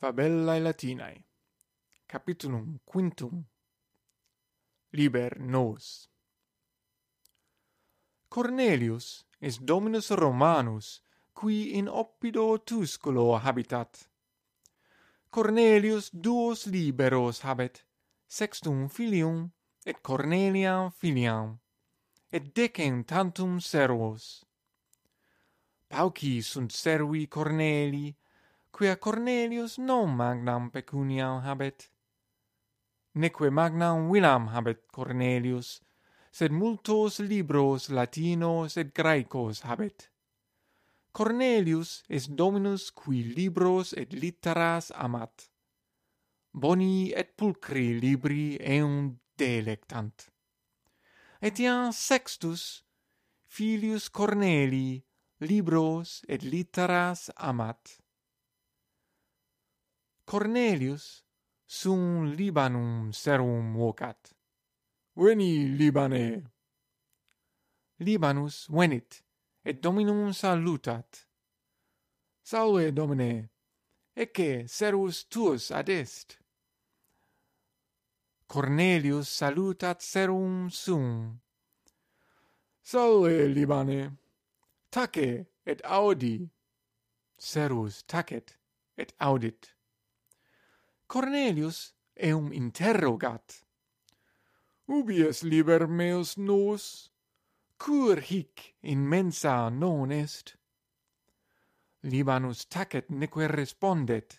Fabellae Latinae Capitulum quintum. Liber nos Cornelius est Dominus Romanus qui in Oppido Tusculo habitat. Cornelius duos liberos habet sextum filium et Corneliam filiam et decem tantum servos. Pauci sunt servi Cornelii quia Cornelius non magnam pecuniam habet, neque magnam villam habet Cornelius, sed multos libros latinos et graecos habet. Cornelius est dominus qui libros et litteras amat. Boni et pulcri libri eum delectant. Etiam Sextus, filius Cornelii, libros et litteras amat. Cornelius sum Libanum serum vocat. Veni, Libane! Libanus venit, et Dominum salutat. Salve, Domine! Ecce, servus tuus ad est. Cornelius salutat serum sum. Salve, Libane! Tace, et audi! Servus tacet, et audit. Cornelius eum interrogat. Ubi es liber meus nos? Cur hic in mensa non est? Libanus tacet neque respondet.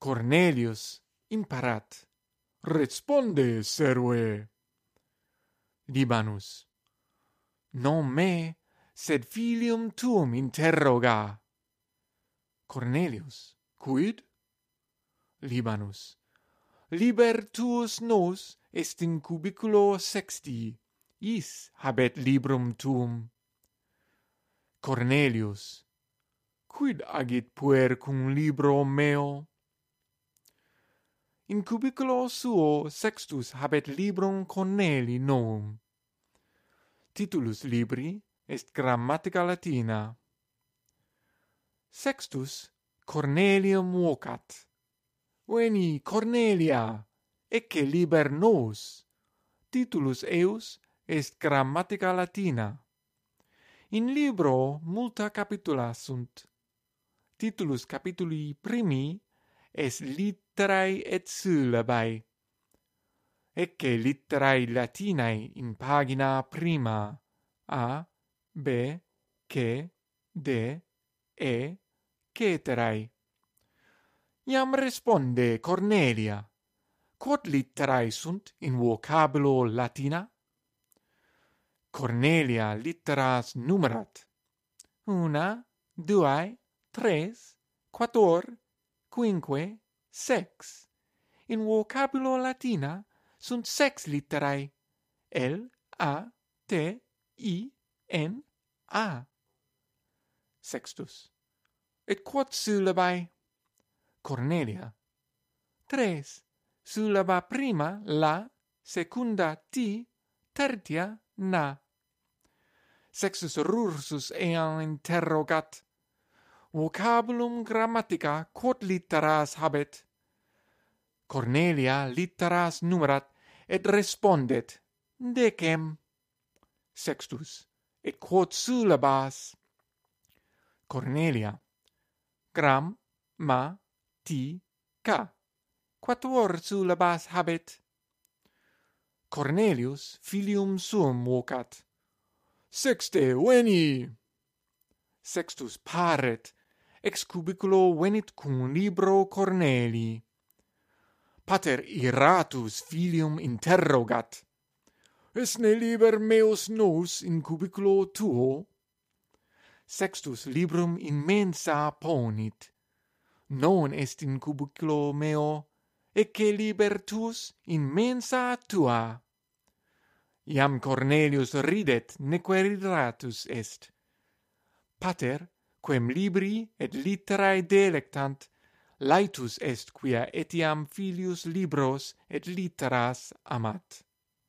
Cornelius imparat. Responde, serve. Libanus. Non me, sed filium tuum interroga. Cornelius. Quid? Libanus. Libertuus nos est in cubiculo sexti, is habet librum tuum. Cornelius. Quid agit puer cum libro meo? In cubiculo suo sextus habet librum Corneli novum. Titulus libri est grammatica latina. Sextus Cornelium vocat veni, Cornelia, ecce liber nos. Titulus eus est grammatica latina. In libro multa capitula sunt. Titulus capituli primi est litterae et syllabae. Ecce litterae latinae in pagina prima a, b, c, d, e, ceterae. Iam responde Cornelia, quod litterae sunt in vocabulo latina? Cornelia litteras numerat. Una, duae, tres, quator, quinque, sex. In vocabulo latina sunt sex litterae. L, A, T, I, N, A. Sextus. Et quod syllabae Cornelia. Tres. Sullaba prima la, secunda ti, tertia na. Sexus rursus eam interrogat. Vocabulum grammatica quod litteras habet? Cornelia litteras numerat, et respondet, decem. Sextus, et quod syllabas? Cornelia, gram, ma, ti ca. Quatuor syllabas habet. Cornelius filium suum vocat. Sexte veni! Sextus paret ex cubiculo venit cum libro Cornelii pater iratus filium interrogat. Esne liber meus nos in cubiculo tuo. Sextus librum in mensa ponit non est in cubiculo meo, ecce libertus in mensa tua. Iam Cornelius ridet neque ridratus est. Pater, quem libri et litterae delectant, laetus est quia etiam filius libros et litteras amat.